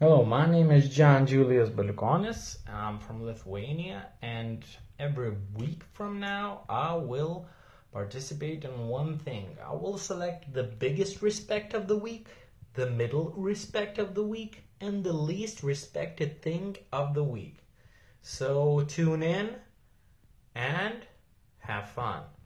Hello, my name is John Julius Balikonis. I'm from Lithuania, and every week from now, I will participate in one thing. I will select the biggest respect of the week, the middle respect of the week, and the least respected thing of the week. So tune in and have fun.